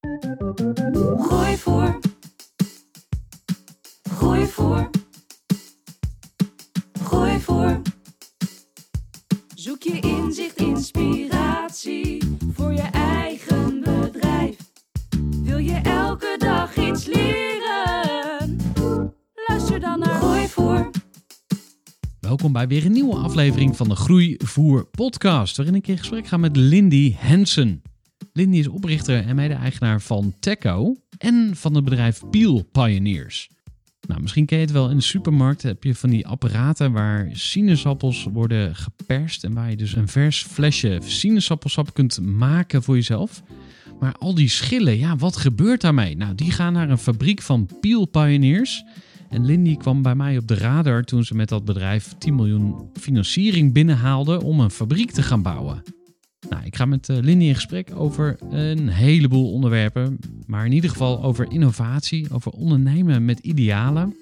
Groeivoer. Groeivoer. Groeivoer. Zoek je inzicht, inspiratie voor je eigen bedrijf. Wil je elke dag iets leren? Luister dan naar Groeivoer. Welkom bij weer een nieuwe aflevering van de Groeivoer podcast, waarin ik in gesprek ga met Lindy Hansen. Lindy is oprichter en mede-eigenaar van Teco en van het bedrijf Peel Pioneers. Nou, misschien ken je het wel. In de supermarkt heb je van die apparaten waar sinaasappels worden geperst en waar je dus een vers flesje sinaasappelsap kunt maken voor jezelf. Maar al die schillen, ja, wat gebeurt daarmee? Nou, die gaan naar een fabriek van Peel Pioneers. En Lindy kwam bij mij op de radar toen ze met dat bedrijf 10 miljoen financiering binnenhaalde om een fabriek te gaan bouwen. Nou, ik ga met uh, Lindy in gesprek over een heleboel onderwerpen. Maar in ieder geval over innovatie, over ondernemen met idealen.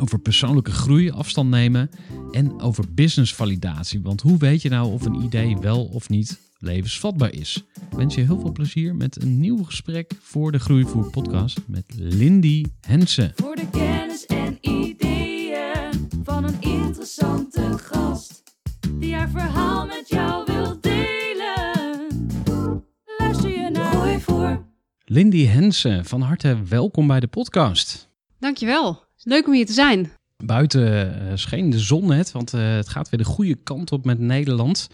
Over persoonlijke groei, afstand nemen. En over businessvalidatie. Want hoe weet je nou of een idee wel of niet levensvatbaar is? Ik wens je heel veel plezier met een nieuw gesprek voor de Groeivoer podcast met Lindy Hensen. Voor de kennis en ideeën van een interessante gast. Die haar verhaal met jou wil delen. Lindy Hensen, van harte welkom bij de podcast. Dankjewel. Leuk om hier te zijn. Buiten eh, scheen de zon net, want eh, het gaat weer de goede kant op met Nederland.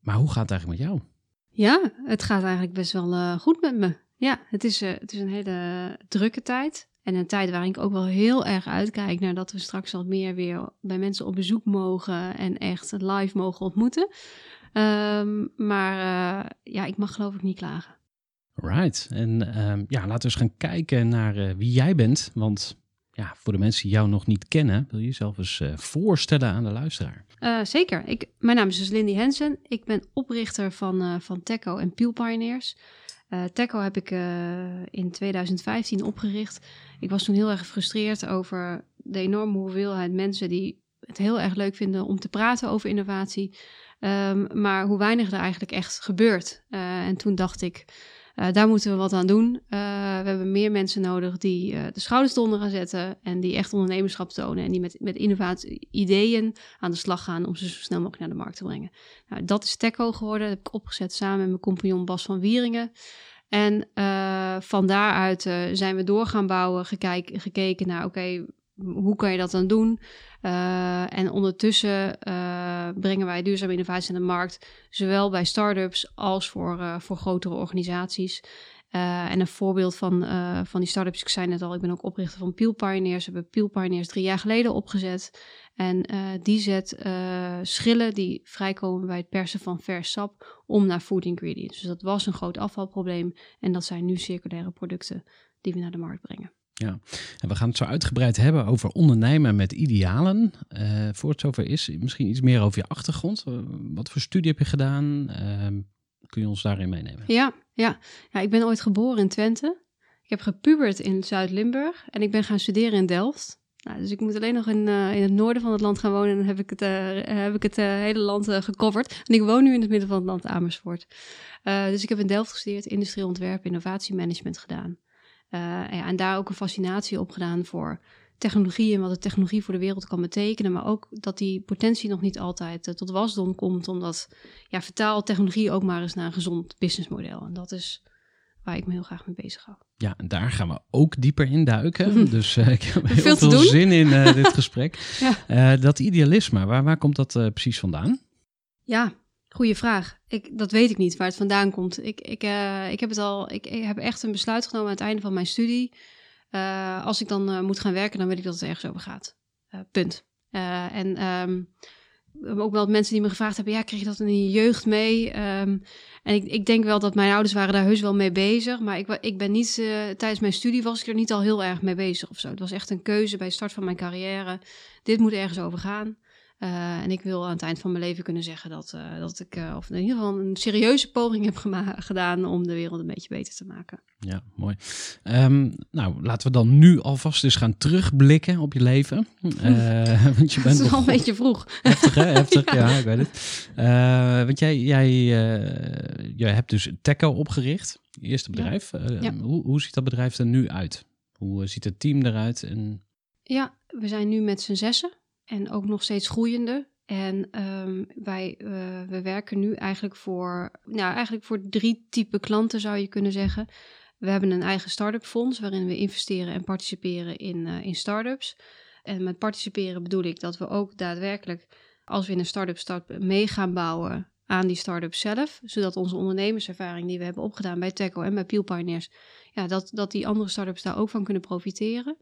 Maar hoe gaat het eigenlijk met jou? Ja, het gaat eigenlijk best wel eh, goed met me. Ja, het is, het is een hele drukke tijd. En een tijd waarin ik ook wel heel erg uitkijk naar dat we straks wat meer weer bij mensen op bezoek mogen en echt live mogen ontmoeten. Ehm, maar ja, ik mag geloof ik niet klagen. Right. En ehm, ja, laten we eens gaan kijken naar eh, wie jij bent. Want ja, voor de mensen die jou nog niet kennen, wil je jezelf eens eh, voorstellen aan de luisteraar. Eh, zeker. Ik, mijn naam is dus Lindy Hensen. Ik ben oprichter van, van Teco en Peel Pioneers. Teco heb ik in 2015 opgericht. Ik was toen heel erg gefrustreerd over de enorme hoeveelheid mensen die het heel erg leuk vinden om te praten over innovatie. Ehm, maar hoe weinig er eigenlijk echt gebeurt. En toen dacht ik, eh, daar moeten we wat aan doen. Eh, we hebben meer mensen nodig die eh, de schouders eronder gaan zetten en die echt ondernemerschap tonen en die met, met innovatie ideeën aan de slag gaan om ze zo snel mogelijk naar de markt te brengen. Nou, dat is Teco geworden. Dat heb ik opgezet samen met mijn compagnon Bas van Wieringen. En van daaruit zijn we door gaan bouwen, gekeken naar, oké, hoe kan je dat dan doen? Eh, en ondertussen eh, brengen wij duurzame innovatie aan de markt, zowel bij start-ups als voor, eh, voor grotere organisaties. En een voorbeeld van, van die start-ups, ik zei net al, ik ben ook oprichter van Peel Pioneers. We hebben Peel Pioneers drie jaar geleden opgezet. En die zet schillen die vrijkomen bij het persen van vers sap om naar food ingredients. Dus dat was een groot afvalprobleem en dat zijn nu circulaire producten die we naar de markt brengen. Ja, en we gaan het zo uitgebreid hebben over ondernemen met idealen. Eh voor het zover is, misschien iets meer over je achtergrond. Eh, wat voor studie heb je gedaan? Ehm, kun je ons daarin meenemen? Ja, ja. ja, ik ben ooit geboren in Twente. Ik heb gepubert in Zuid-Limburg en ik ben gaan studeren in Delft. Nou, dus ik moet alleen nog in, eh, het noorden van het land gaan wonen en dan heb ik het, heb ik het hele land gecoverd. En ik woon nu in het midden van het land, Amersfoort. Dus ik heb in Delft gestudeerd, industrieel ontwerp, innovatiemanagement gedaan. Eh, en, ja, en daar ook een fascinatie op gedaan voor technologie en wat de technologie voor de wereld kan betekenen. Maar ook dat die potentie nog niet altijd eh, tot wasdom komt. Omdat, ja, vertaal technologie ook maar eens naar een gezond businessmodel. En dat is waar ik me heel graag mee bezig hou. Ja, en daar gaan we ook dieper in duiken. Dus eh, ik heb heel Veel zin in dit gesprek. Ja. Dat idealisme, waar, waar komt dat precies vandaan? Ja, goede vraag. Ik, dat weet ik niet waar het vandaan komt. Ik, ik, eh, ik, heb het al, ik, heb echt een besluit genomen aan het einde van mijn studie. Eh, als ik dan eh, moet gaan werken, dan weet ik dat het ergens over gaat. Punt. En ehm, ook wel mensen die me gevraagd hebben, ja, kreeg je dat in je jeugd mee? Ehm, en ik, ik denk wel dat mijn ouders waren daar heus wel mee bezig. Maar ik, ik ben niet, tijdens mijn studie was ik er niet al heel erg mee bezig of zo. Het was echt een keuze bij de start van mijn carrière. Dit moet ergens over gaan. Eh, en ik wil aan het eind van mijn leven kunnen zeggen dat, eh, dat ik, eh, of in ieder geval een serieuze poging heb gedaan om de wereld een beetje beter te maken. Ja, mooi. Ehm, nou, laten we dan nu alvast eens gaan terugblikken op je leven. Want je bent is al een beetje vroeg. Heftig, hè? Heftig, ja. ik weet het. Want jij, jij, jij hebt dus Teco opgericht, je eerste Ja. bedrijf. Ja. hoe, hoe ziet dat bedrijf er nu uit? Hoe ziet het team eruit? En, Ja, we zijn nu met z'n zessen en ook nog steeds groeiende. En ehm, wij eh, we werken nu eigenlijk voor, nou, eigenlijk voor drie typen klanten zou je kunnen zeggen. We hebben een eigen start-up fonds waarin we investeren en participeren in, eh, in start-ups. En met participeren bedoel ik dat we ook daadwerkelijk, als we in een start-up start, mee gaan bouwen aan die start-up zelf. Zodat onze ondernemerservaring die we hebben opgedaan bij Teco en bij Peel Pioneers, ja, dat, dat die andere start-ups daar ook van kunnen profiteren.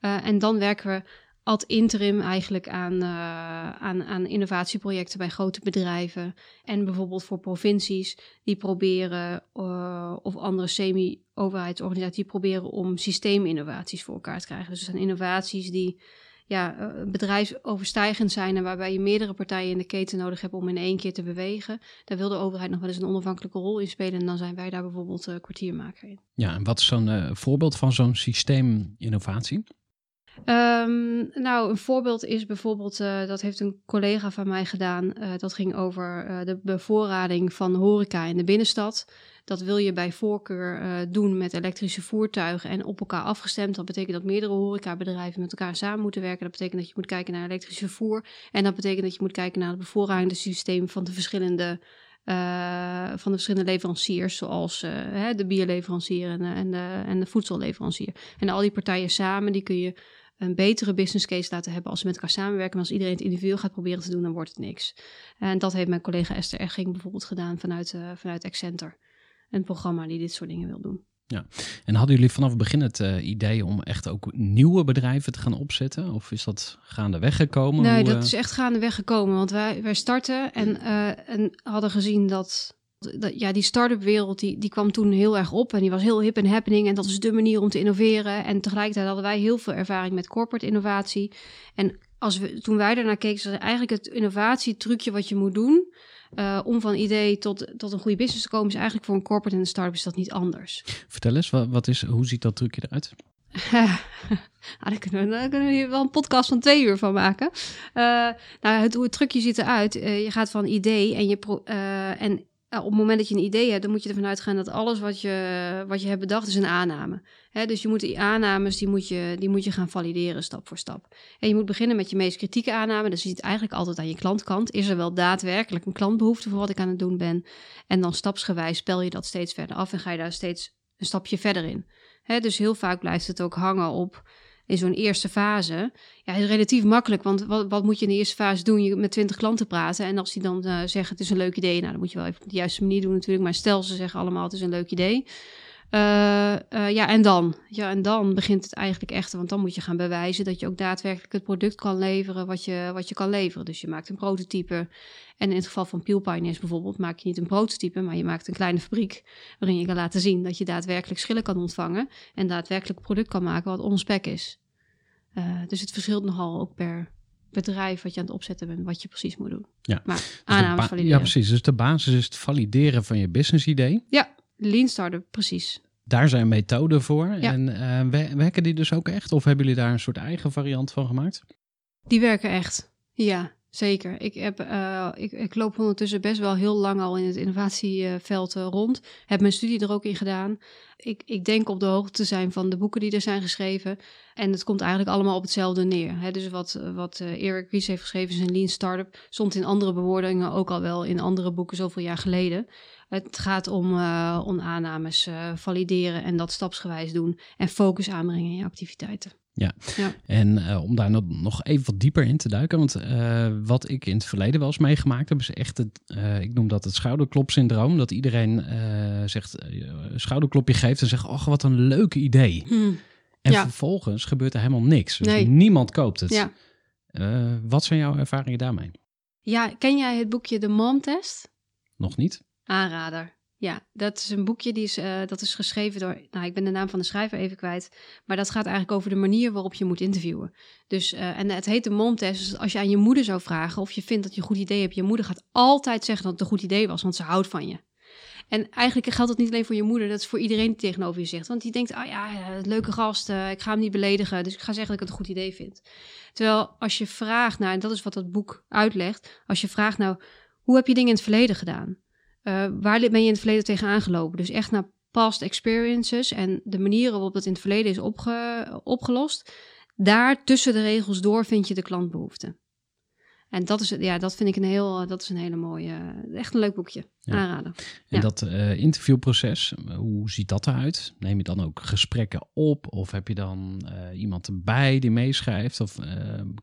Uh, en dan werken we ad interim eigenlijk aan, uh, aan, aan innovatieprojecten bij grote bedrijven. En bijvoorbeeld voor provincies die proberen, uh, of andere semi-overheidsorganisaties, die proberen om systeeminnovaties voor elkaar te krijgen. Dus er zijn innovaties die ja, uh, bedrijfsoverstijgend zijn en waarbij je meerdere partijen in de keten nodig hebt om in één keer te bewegen. Daar wil de overheid nog wel eens een onafhankelijke rol in spelen en dan zijn wij daar bijvoorbeeld kwartiermaker in. Ja, en wat is zo'n voorbeeld van zo'n systeeminnovatie? Um, nou, een voorbeeld is bijvoorbeeld, uh, dat heeft een collega van mij gedaan. Uh, dat ging over uh, de bevoorrading van horeca in de binnenstad. Dat wil je bij voorkeur doen met elektrische voertuigen en op elkaar afgestemd. Dat betekent dat meerdere horecabedrijven met elkaar samen moeten werken. Dat betekent dat je moet kijken naar elektrisch vervoer. En dat betekent dat je moet kijken naar het bevoorradingssysteem van de verschillende van de verschillende leveranciers, zoals hè, de bierleverancier en, en, de, en de voedselleverancier. En al die partijen samen, die kun je een betere business case laten hebben als ze met elkaar samenwerken. Maar als iedereen het individueel gaat proberen te doen, dan wordt het niks. En dat heeft mijn collega Esther Egging bijvoorbeeld gedaan vanuit, uh, vanuit Accenter. Een programma die dit soort dingen wil doen. Ja, en hadden jullie vanaf het begin het uh, idee om echt ook nieuwe bedrijven te gaan opzetten? Of is dat gaandeweg gekomen? Nee, Hoe, dat uh... is echt gaandeweg gekomen. Want wij, wij starten en, uh, en hadden gezien dat, dat ja, die start-up wereld die, die kwam toen heel erg op. En die was heel hip en happening. En dat is de manier om te innoveren. En tegelijkertijd hadden wij heel veel ervaring met corporate innovatie. En als we, toen wij daarnaar keken, was eigenlijk het innovatietrucje wat je moet doen... Uh, om van idee tot, tot een goede business te komen, is eigenlijk voor een corporate en een start-up is dat niet anders. Vertel eens, wat, wat is, hoe ziet dat trucje eruit? ah, daar, kunnen we, daar kunnen we hier wel een podcast van twee uur van maken. Uh, nou, het, hoe het trucje ziet eruit, uh, je gaat van idee en je pro, en op het moment dat je een idee hebt, dan moet je ervan uitgaan dat alles wat je, wat je hebt bedacht is een aanname. Dus je moet die aannames, die moet je, die moet je gaan valideren stap voor stap. En je moet beginnen met je meest kritieke aanname. Dus je ziet eigenlijk altijd aan je klantkant. Is er wel daadwerkelijk een klantbehoefte voor wat ik aan het doen ben? En dan stapsgewijs spel je dat steeds verder af en ga je daar steeds een stapje verder in. Dus heel vaak blijft het ook hangen op in zo'n eerste fase. Ja, is relatief makkelijk, want wat, wat moet je in de eerste fase doen? Je met twintig klanten praten en als die dan uh, zeggen het is een leuk idee, nou dan moet je wel even op de juiste manier doen natuurlijk. Maar stel ze zeggen allemaal het is een leuk idee. Uh, uh, ja, en dan? Ja, en dan begint het eigenlijk echt, want dan moet je gaan bewijzen dat je ook daadwerkelijk het product kan leveren wat je, wat je kan leveren. Dus je maakt een prototype. En in het geval van Peel bijvoorbeeld, maak je niet een prototype, maar je maakt een kleine fabriek waarin je kan laten zien dat je daadwerkelijk schillen kan ontvangen en daadwerkelijk product kan maken wat on-spec is. Uh, dus het verschilt nogal ook per bedrijf wat je aan het opzetten bent, wat je precies moet doen. Ja. Maar dus valideren. Ja, precies. Dus de basis is het valideren van je business idee. Ja, lean startup, precies. Daar zijn methoden voor. Ja. En uh, werken die dus ook echt? Of hebben jullie daar een soort eigen variant van gemaakt? Die werken echt, ja. Zeker. Ik, heb, eh, ik, ik loop ondertussen best wel heel lang al in het innovatieveld eh, rond. Heb mijn studie er ook in gedaan. Ik, ik denk op de hoogte te zijn van de boeken die er zijn geschreven. En het komt eigenlijk allemaal op hetzelfde neer. Hè? Dus wat, wat uh, Eric Ries heeft geschreven een lean startup. Stond in andere bewoordingen ook al wel in andere boeken zoveel jaar geleden. Het gaat om, uh, om aannames valideren en dat stapsgewijs doen. En focus aanbrengen in je activiteiten. Ja, ja. en uh, om daar nog even wat dieper in te duiken. Want uh, wat ik in het verleden wel eens meegemaakt heb, is echt het, uh, ik noem dat het schouderklopsyndroom. Dat iedereen zegt, schouderklopje geeft en zegt, oh wat een leuk idee. Hmm. En ja. vervolgens gebeurt er helemaal niks. Dus nee. niemand koopt het. Ja. wat zijn jouw ervaringen daarmee? Ja, ken jij het boekje De Mom Test? Nog niet. Aanrader. Ja, dat is een boekje die is, uh, dat is geschreven door, nou ik ben de naam van de schrijver even kwijt, maar dat gaat eigenlijk over de manier waarop je moet interviewen. Dus, uh, en het heet de momtest, dus als je aan je moeder zou vragen of je vindt dat je een goed idee hebt, je moeder gaat altijd zeggen dat het een goed idee was, want ze houdt van je. En eigenlijk geldt dat niet alleen voor je moeder, dat is voor iedereen die tegenover je zegt. Want die denkt, ah oh ja, leuke gast, ik ga hem niet beledigen, dus ik ga zeggen dat ik het een goed idee vind. Terwijl als je vraagt naar, en dat is wat dat boek uitlegt, als je vraagt nou, hoe heb je dingen in het verleden gedaan? Uh, waar ben je in het verleden tegenaan gelopen? Dus echt naar past experiences en de manieren waarop dat in het verleden is opge opgelost. Daar tussen de regels door vind je de klantbehoeften. En dat, is, ja, dat vind ik een heel, dat is een hele mooie, echt een leuk boekje. Aanraden. En ja. dat uh, interviewproces, hoe ziet dat eruit? Neem je dan ook gesprekken op? Of heb je dan uh, iemand erbij die meeschrijft? Of uh,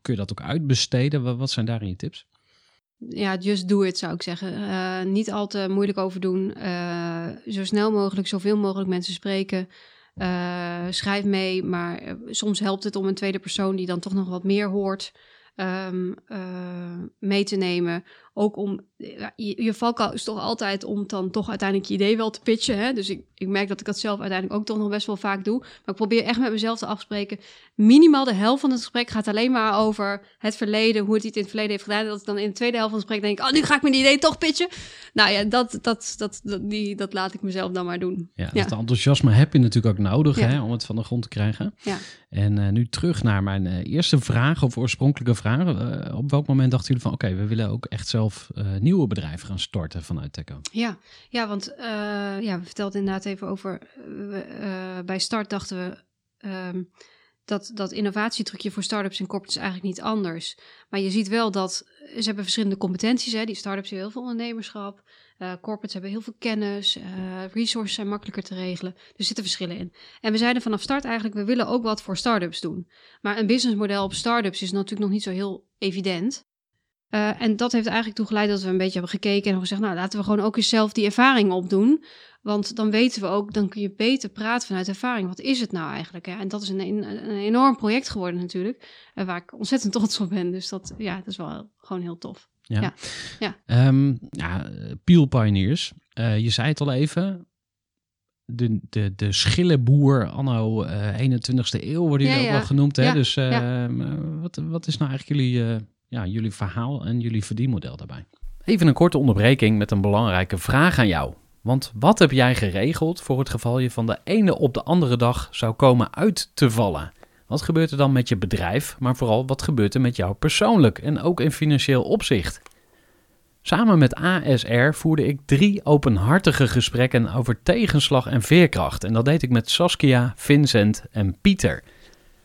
kun je dat ook uitbesteden? Wat, wat zijn daarin je tips? Ja, just do it zou ik zeggen. Uh, niet al te moeilijk over doen. Uh, zo snel mogelijk, zoveel mogelijk mensen spreken. Uh, schrijf mee, maar soms helpt het om een tweede persoon die dan toch nog wat meer hoort um, mee te nemen. Ook om, je, je valkuil is toch altijd om dan toch uiteindelijk je idee wel te pitchen. Hè? Dus ik, ik merk dat ik dat zelf uiteindelijk ook toch nog best wel vaak doe. Maar ik probeer echt met mezelf te afspreken. Minimaal de helft van het gesprek gaat alleen maar over het verleden, hoe het iets in het verleden heeft gedaan. En dat ik dan in de tweede helft van het gesprek denk, oh, nu ga ik mijn idee toch pitchen. Nou ja, dat, dat, dat, dat, die, dat laat ik mezelf dan maar doen. Ja, ja. dat enthousiasme heb je natuurlijk ook nodig ja. hè, om het van de grond te krijgen. Ja. En uh, nu terug naar mijn uh, eerste vraag of oorspronkelijke vraag. Uh, op welk moment dachten jullie van, oké, okay, we willen ook echt zelf uh, nieuwe bedrijven gaan starten vanuit Teco? Ja, ja want uh, ja, we vertelden inderdaad even over. Uh, bij start dachten we. Um, dat, dat innovatietrucje voor startups en corporates eigenlijk niet anders. Maar je ziet wel dat ze hebben verschillende competenties. Hè. Die startups hebben heel veel ondernemerschap. Uh, corporates hebben heel veel kennis. Uh, resources zijn makkelijker te regelen. Er zitten verschillen in. En we zeiden vanaf start eigenlijk, we willen ook wat voor startups doen. Maar een businessmodel op startups is natuurlijk nog niet zo heel evident. Uh, en dat heeft eigenlijk toe geleid dat we een beetje hebben gekeken en gezegd, nou laten we gewoon ook eens zelf die ervaring opdoen. Want dan weten we ook, dan kun je beter praten vanuit ervaring. Wat is het nou eigenlijk? Hè? En dat is een, een, een enorm project geworden natuurlijk, uh, waar ik ontzettend trots op ben. Dus dat, ja, dat is wel gewoon heel tof. Ja, ja. ja. Um, ja Peel Pioneers, uh, je zei het al even, de, de, de schillenboer anno uh, 21ste eeuw worden jullie ja, ook wel genoemd. Hè? dus uh, wat, wat is nou eigenlijk jullie ja, jullie verhaal en jullie verdienmodel daarbij. Even een korte onderbreking met een belangrijke vraag aan jou. Want wat heb jij geregeld voor het geval je van de ene op de andere dag zou komen uit te vallen? Wat gebeurt er dan met je bedrijf, maar vooral wat gebeurt er met jou persoonlijk en ook in financieel opzicht? Samen met ASR voerde ik drie openhartige gesprekken over tegenslag en veerkracht. En dat deed ik met Saskia, Vincent en Pieter.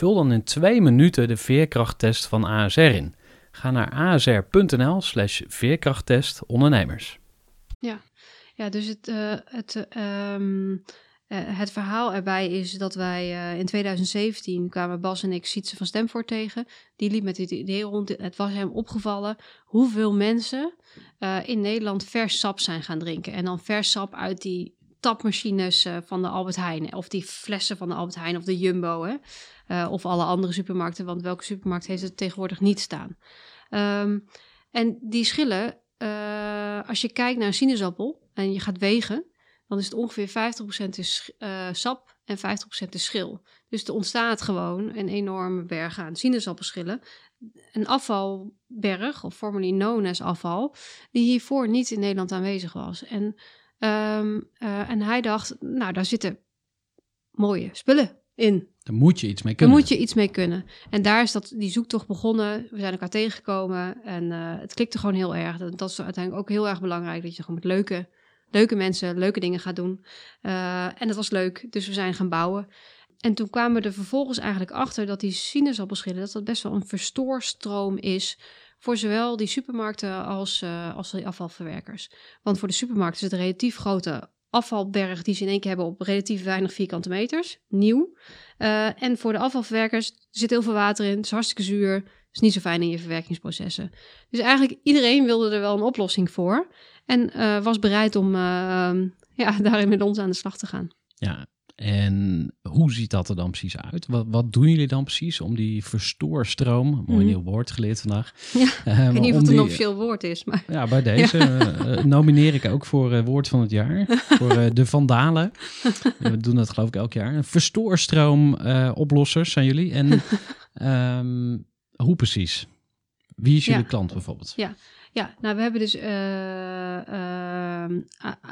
Vul dan in twee minuten de veerkrachttest van ASR in. Ga naar asr.nl slash veerkrachttest ondernemers. Ja. ja, dus het, uh, het, um, uh, het verhaal erbij is dat wij uh, in 2017 kwamen Bas en ik Sietse van Stemvoort tegen. Die liep met dit idee rond. Het was hem opgevallen hoeveel mensen in Nederland vers sap zijn gaan drinken. En dan vers sap uit die tapmachines van de Albert Heijn. Of die flessen van de Albert Heijn of de Jumbo. Hè? Uh, of alle andere supermarkten, want welke supermarkt heeft het tegenwoordig niet staan? Um, en die schillen eh, als je kijkt naar een sinaasappel en je gaat wegen, dan is het ongeveer 50% is eh, sap en 50% is schil. Dus er ontstaat gewoon een enorme berg aan sinaasappelschillen. Een afvalberg, of formerly known as afval, die hiervoor niet in Nederland aanwezig was. En, ehm, eh, en hij dacht, nou, daar zitten mooie spullen in. Daar moet je iets mee Daar kunnen. moet je iets mee kunnen. En daar is dat, die zoektocht begonnen. We zijn elkaar tegengekomen en eh, het klikte gewoon heel erg. Dat, dat is uiteindelijk ook heel erg belangrijk, dat je gewoon met leuke, leuke mensen leuke dingen gaat doen. Eh, en dat was leuk, dus we zijn gaan bouwen. En toen kwamen we er vervolgens eigenlijk achter dat die sinaasappelschillen, dat dat best wel een verstoorstroom is voor zowel die supermarkten als, eh, als die afvalverwerkers. Want voor de supermarkt is het een relatief grote afvalberg die ze in één keer hebben op relatief weinig vierkante meters, nieuw. Eh, en voor de afvalverwerkers er zit heel veel water in, het is hartstikke zuur, is niet zo fijn in je verwerkingsprocessen. Dus eigenlijk iedereen wilde er wel een oplossing voor en eh, was bereid om eh, ja, daarin met ons aan de slag te gaan. Ja, en hoe ziet dat er dan precies uit? Wat, wat doen jullie dan precies om die verstoorstroom, mooi Mhm. nieuw woord geleerd vandaag. Ja, eh, Ik weet niet of het een officieel woord is, maar Ja, bij deze eh, eh, nomineer ik ook voor eh, woord van het jaar. voor eh, de Vandalen. We doen dat geloof ik elk jaar. Verstóorstroom eh, oplossers zijn jullie. En ehm, hoe precies? Wie is jullie Ja. klant bijvoorbeeld? Ja, nou we hebben dus eh, ehm,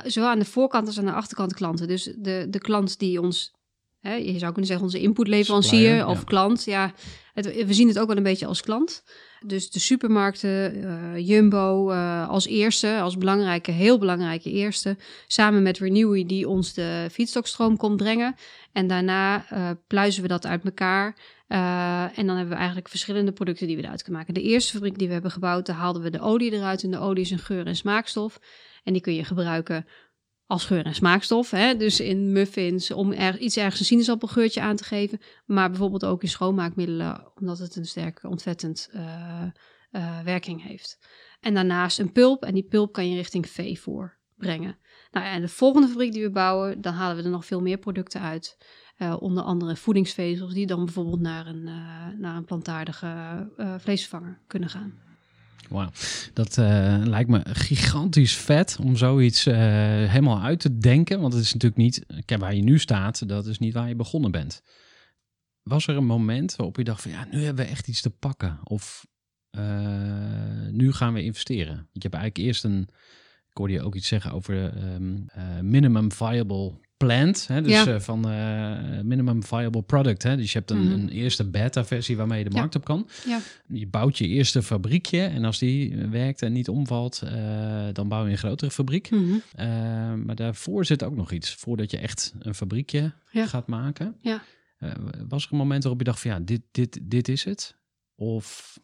zowel aan de voorkant als aan de achterkant klanten. Dus de, de klant die ons, hè, je zou kunnen zeggen onze inputleverancier of ja. klant. Ja, het, we zien het ook wel een beetje als klant. Dus de supermarkten, eh, Jumbo eh, als eerste, als belangrijke, heel belangrijke eerste. Samen met Renewy die ons de feedstockstroom komt brengen. En daarna pluizen we dat uit elkaar. Eh, en dan hebben we eigenlijk verschillende producten die we eruit kunnen maken. De eerste fabriek die we hebben gebouwd, daar haalden we de olie eruit. En de olie is een geur- en smaakstof. En die kun je gebruiken als geur- en smaakstof. Hè? Dus in muffins, om er, iets ergens een sinaasappelgeurtje aan te geven. Maar bijvoorbeeld ook in schoonmaakmiddelen, omdat het een sterke ontvettend eh, eh, werking heeft. En daarnaast een pulp. En die pulp kan je richting veevoer brengen. Nou en de volgende fabriek die we bouwen, dan halen we er nog veel meer producten uit. Eh, onder andere voedingsvezels, die dan bijvoorbeeld naar een, eh, naar een plantaardige eh, vleesvervanger kunnen gaan. Wauw, dat lijkt me gigantisch vet om zoiets helemaal uit te denken. Want het is natuurlijk niet, kijk, waar je nu staat, dat is niet waar je begonnen bent. Was er een moment waarop je dacht van ja, nu hebben we echt iets te pakken? Of nu gaan we investeren? Je hebt eigenlijk eerst een, ik hoorde je ook iets zeggen over ehm, eh, minimum viable plant. Hè? Dus Ja. eh, van eh, minimum viable product. Hè? Dus je hebt een, Mhm. een eerste beta versie waarmee je de Ja. markt op kan. Ja. Je bouwt je eerste fabriekje en als die eh, werkt en niet omvalt, dan bouw je een grotere fabriek. Mhm. Maar daarvoor zit ook nog iets. Voordat je echt een fabriekje gaat maken. Ja. Was er een moment waarop je dacht van ja, dit, dit, dit is het? Of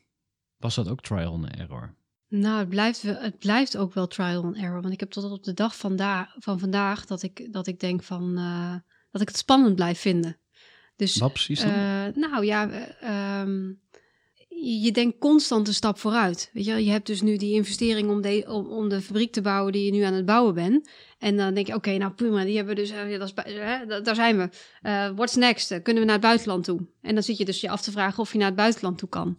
was dat ook trial and error? Nou, het blijft, het blijft ook wel trial and error. Want ik heb tot op de dag van vandaag dat ik, dat ik denk van eh, dat ik het spannend blijf vinden. Dus Wat precies dan? eh, nou ja, eh, ehm, je, denkt constant een stap vooruit. Weet je, je hebt dus nu die investering om, de, om, om de fabriek te bouwen die je nu aan het bouwen bent. En dan denk je, oké, nou prima, die hebben we dus, ja, dat is, daar zijn we. What's next? Kunnen we naar het buitenland toe? En dan zit je dus je af te vragen of je naar het buitenland toe kan.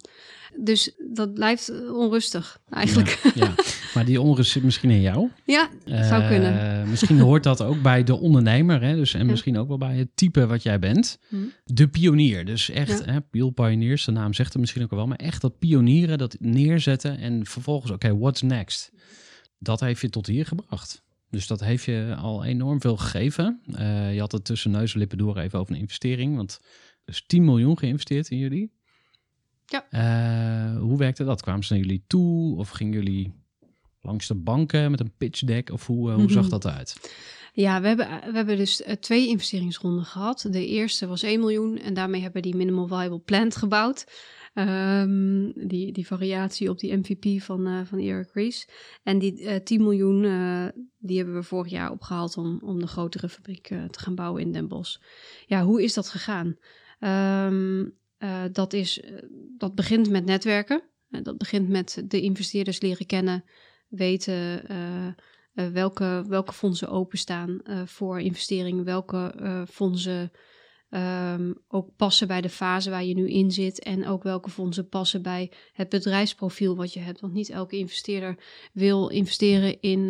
Dus dat blijft eh, onrustig eigenlijk. ja, maar die onrust zit misschien in jou. Ja, zou Eh, kunnen. Misschien hoort dat ook bij de ondernemer. Hè? Dus, en Ja. misschien ook wel bij het type wat jij bent. Hm. De pionier. Dus echt, Ja. hè, Peel Pioneers, de naam zegt het misschien ook wel. Maar echt dat pionieren, dat neerzetten. En vervolgens, oké, what's next? Dat heeft je tot hier gebracht. Dus dat heeft je al enorm veel gegeven. Eh, je had het tussen neus en lippen door even over een investering. Want er is 10 miljoen geïnvesteerd in jullie. Ja. Eh, hoe werkte dat? Kwamen ze naar jullie toe? Of gingen jullie langs de banken met een pitch deck? Of hoe, eh, hoe zag Mhm. dat eruit? Ja, we hebben, we hebben dus eh, twee investeringsronden gehad. De eerste was 1 miljoen en daarmee hebben we die Minimal Viable Plant gebouwd. Ehm, die, die variatie op die MVP van, eh van Eric Ries. En die eh 10 miljoen, eh, die hebben we vorig jaar opgehaald om, om de grotere fabriek eh, te gaan bouwen in Den Bosch. Ja, hoe is dat gegaan? Ehm, eh, dat, is, eh, dat begint met netwerken. Eh, dat begint met de investeerders leren kennen, weten... eh, eh, welke, welke fondsen openstaan voor investeringen, welke fondsen ehm, ook passen bij de fase waar je nu in zit. En ook welke fondsen passen bij het bedrijfsprofiel wat je hebt. Want niet elke investeerder wil investeren in,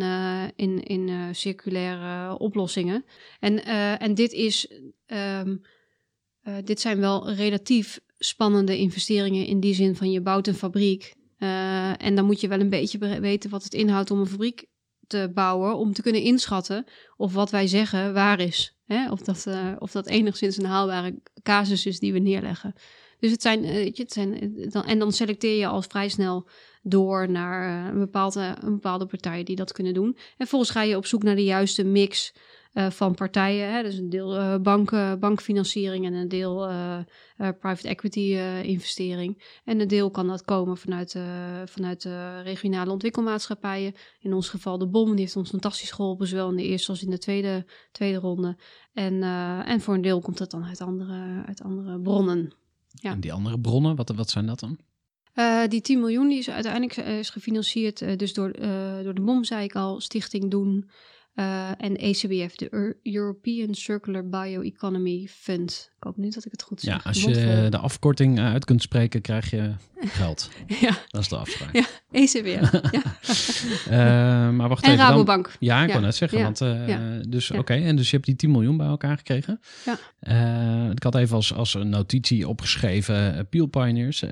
in, in circulaire oplossingen. En, en dit is. ehm, eh, dit zijn wel relatief spannende investeringen in die zin van je bouwt een fabriek. eh, en dan moet je wel een beetje be- weten wat het inhoudt om een fabriek te bouwen. Om te kunnen inschatten of wat wij zeggen waar is. Hè? Of, dat, eh, of dat enigszins een haalbare casus is die we neerleggen. Dus het zijn, eh, weet je, het zijn en dan selecteer je al vrij snel door naar een, bepaalde, een bepaalde partij die dat kunnen doen. En volgens ga je op zoek naar de juiste mix eh, van partijen. Hè? Dus een deel banken, bankfinanciering en een deel eh, private equity investering. En een deel kan dat komen vanuit, vanuit de regionale ontwikkelmaatschappijen. In ons geval de BOM, die heeft ons fantastisch geholpen, zowel in de eerste als in de tweede, tweede ronde. En, en voor een deel komt dat dan uit andere, uit andere bronnen. Ja. En die andere bronnen, wat, wat zijn dat dan? Die 10 miljoen die is uiteindelijk is gefinancierd dus door, door de BOM, zei ik al, Stichting Doen eh, en ECBF, de Eur- European Circular Bioeconomy Fund. Ik hoop niet dat ik het goed zeg. Ja, als je de afkorting eh, uit kunt spreken, krijg je geld. ja, Dat is de afspraak. Ja. ECBF. ja. Eh, maar wacht En even. dan- Rabobank. Ja, ik Ja. wou net zeggen. Ja. Want. Dus oké, en dus je hebt die 10 miljoen bij elkaar gekregen. Ja. Ik had even als, als een notitie opgeschreven, Peel Pioneers.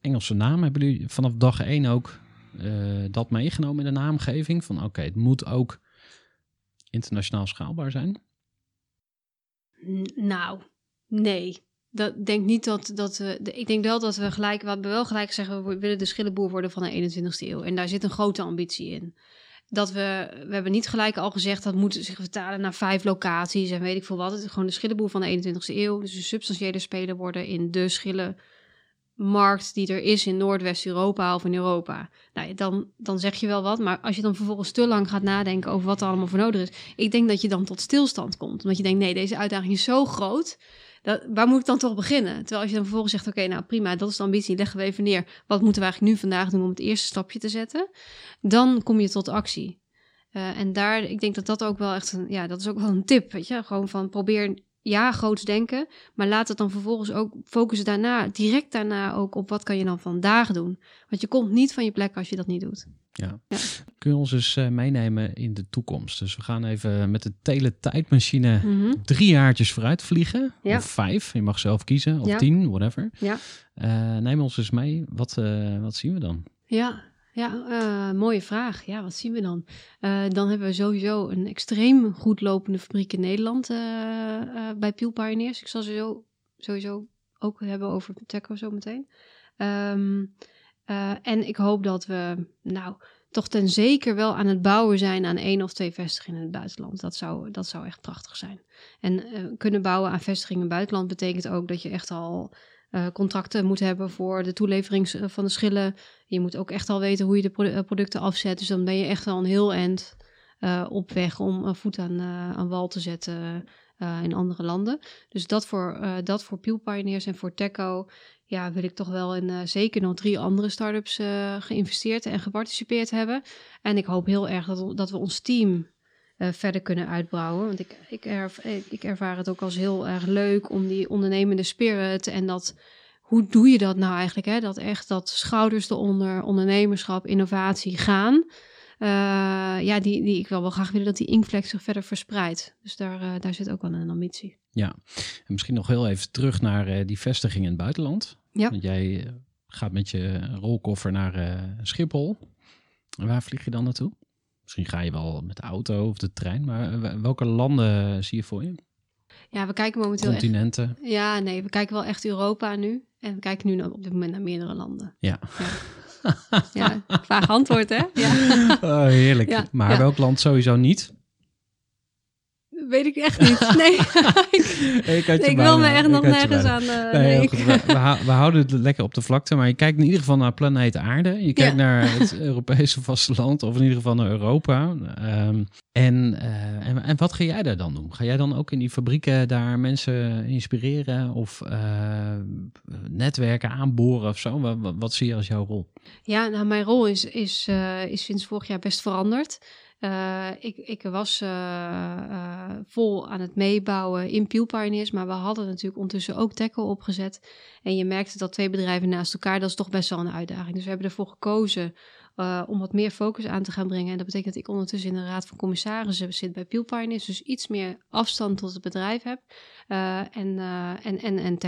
Engelse naam. Hebben jullie vanaf dag één ook dat meegenomen in de naamgeving? Van oké, het moet ook internationaal schaalbaar zijn. Nou, nee. Dat denk niet dat, dat we. ik denk wel dat we gelijk. Wat we wel gelijk zeggen, we willen de schillenboer worden van de 21ste eeuw. En daar zit een grote ambitie in. Dat we. We hebben niet gelijk al gezegd dat moet zich vertalen naar vijf locaties en weet ik veel wat. Het is gewoon de schillenboer van de 21ste eeuw. Dus een substantiële speler worden in de schillenmarkt die er is in Noordwest-Europa of in Europa. Nou, dan, dan zeg je wel wat. Maar als je dan vervolgens te lang gaat nadenken over wat er allemaal voor nodig is. Ik denk dat je dan tot stilstand komt. Omdat je denkt, nee, deze uitdaging is zo groot. Dat, waar moet ik dan toch beginnen? Terwijl als je dan vervolgens zegt, oké, nou prima, dat is de ambitie, leggen we even neer. Wat moeten we eigenlijk nu vandaag doen om het eerste stapje te zetten? Dan kom je tot actie. Eh, en daar, ik denk dat dat ook wel echt een, ja, dat is ook wel een tip, weet je. Gewoon van probeer, ja, groots denken, maar laat het dan vervolgens ook focussen daarna, direct daarna ook op wat kan je dan vandaag doen. Want je komt niet van je plek als je dat niet doet. Ja. Ja. Kun je ons eens eh, meenemen in de toekomst? Dus we gaan even met de teletijdmachine Mhm. drie jaartjes vooruit vliegen. Ja. Of vijf, je mag zelf kiezen. Of Ja. tien, whatever. Ja. Eh, neem ons eens mee. Wat, eh, wat zien we dan? Ja, ja eh, mooie vraag. Ja, wat zien we dan? Eh, dan hebben we sowieso een extreem goed lopende fabriek in Nederland eh, bij Peel Pioneers. Ik zal zo, sowieso ook hebben over Teco zo meteen. Ehm, eh, en ik hoop dat we, nou, toch ten zeker wel aan het bouwen zijn aan één of twee vestigingen in het buitenland. Dat zou, dat zou echt prachtig zijn. En kunnen bouwen aan vestigingen in het buitenland betekent ook dat je echt al eh, contracten moet hebben voor de toelevering s- van de schillen. Je moet ook echt al weten hoe je de eh, producten afzet. Dus dan ben je echt al een heel eind eh, op weg om een voet aan, eh, aan wal te zetten eh, in andere landen. Dus dat voor, eh dat voor Peel Pioneers en voor Teco ja, wil ik toch wel in eh, zeker nog drie andere start-ups eh, geïnvesteerd en geparticipeerd hebben. En ik hoop heel erg dat, dat we ons team eh, verder kunnen uitbouwen. Want ik, ik, erv- ik, ervaar het ook als heel erg leuk om die ondernemende spirit en dat. Hoe doe je dat nou eigenlijk? Hè? Dat echt dat schouders eronder, ondernemerschap, innovatie gaan. Eh, ja, die, die, ik wil wel graag willen dat die inkvlek zich verder verspreidt. Dus daar, eh, daar zit ook wel een ambitie. Ja, en misschien nog heel even terug naar eh, die vestiging in het buitenland. Ja. Want jij eh, gaat met je rolkoffer naar eh, Schiphol. En waar vlieg je dan naartoe? Misschien ga je wel met de auto of de trein, maar eh, welke landen zie je voor je? Ja, we kijken momenteel echt Continenten? Ja, nee, we kijken wel echt Europa nu. En we kijken nu op dit moment naar meerdere landen. Ja. Ja, ja vaag antwoord, hè? Ja. Oh, heerlijk. Ja, maar welk land sowieso niet? Weet ik echt niet. Nee, ik, je ik wil me echt nog nergens aan... eh, Nee, nee. We, we, hou- we houden het lekker op de vlakte, maar je kijkt in ieder geval naar planeet Aarde. Je kijkt Ja. naar het Europese vasteland, of in ieder geval naar Europa. Ehm, en, eh, en, en wat ga jij daar dan doen? Ga jij dan ook in die fabrieken daar mensen inspireren of eh, netwerken aanboren of zo? Wat, wat, zie je als jouw rol? Ja, nou, mijn rol is, is, is sinds vorig jaar best veranderd. Uh, ik, ik was uh, uh, vol aan het meebouwen in Peel Pioneers, maar we hadden natuurlijk ondertussen ook Tackle opgezet. En je merkte dat twee bedrijven naast elkaar, dat is toch best wel een uitdaging. Dus we hebben ervoor gekozen om wat meer focus aan te gaan brengen. En dat betekent dat ik ondertussen in de raad van commissarissen zit bij Peel Pioneers, dus iets meer afstand tot het bedrijf heb en, en, en, en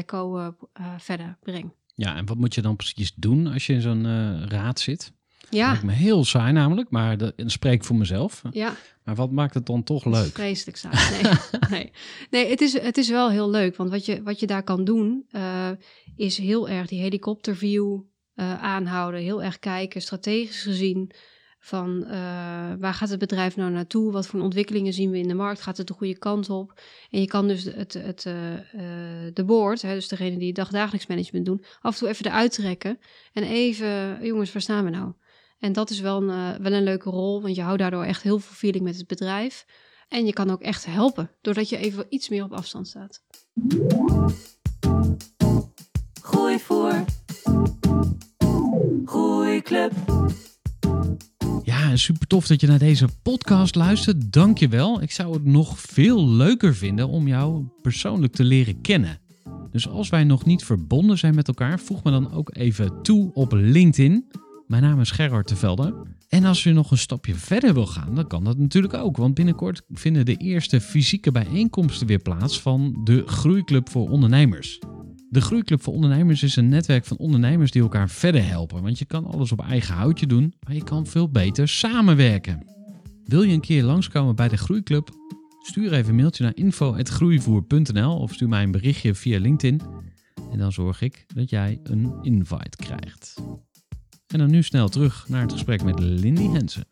verder breng. Ja, en wat moet je dan precies doen als je in zo'n raad zit? Ja. Lijkt me heel saai namelijk, maar dat spreek ik voor mezelf. Ja. Maar wat maakt het dan toch leuk? Vreselijk saai. Nee, nee. nee het, is, het is wel heel leuk. Want wat je, wat je daar kan doen, uh, is heel erg die helikopterview uh, aanhouden. Heel erg kijken, strategisch gezien. Van uh, waar gaat het bedrijf nou naartoe? Wat voor ontwikkelingen zien we in de markt? Gaat het de goede kant op? En je kan dus het, het, de board, hè, dus degene die dagdagelijks management doen, af en toe even eruit trekken. En even, jongens, waar staan we nou? En dat is wel een, uh, wel een leuke rol, want je houdt daardoor echt heel veel feeling met het bedrijf. En je kan ook echt helpen, doordat je even iets meer op afstand staat. Gooi voor. Groeiclub. Ja, super tof dat je naar deze podcast luistert. Dank je wel. Ik zou het nog veel leuker vinden om jou persoonlijk te leren kennen. Dus als wij nog niet verbonden zijn met elkaar, voeg me dan ook even toe op LinkedIn. Mijn naam is Gerard Tevelde. En als je nog een stapje verder wil gaan, dan kan dat natuurlijk ook. Want binnenkort vinden de eerste fysieke bijeenkomsten weer plaats van de Groeiclub voor Ondernemers. De Groeiclub voor Ondernemers is een netwerk van ondernemers die elkaar verder helpen. Want je kan alles op eigen houtje doen, maar je kan veel beter samenwerken. Wil je een keer langskomen bij de Groeiclub? Stuur even een mailtje naar info.groeivoer.nl of stuur mij een berichtje via LinkedIn. En dan zorg ik dat jij een invite krijgt. En dan nu snel terug naar het gesprek met Lindy Hensen.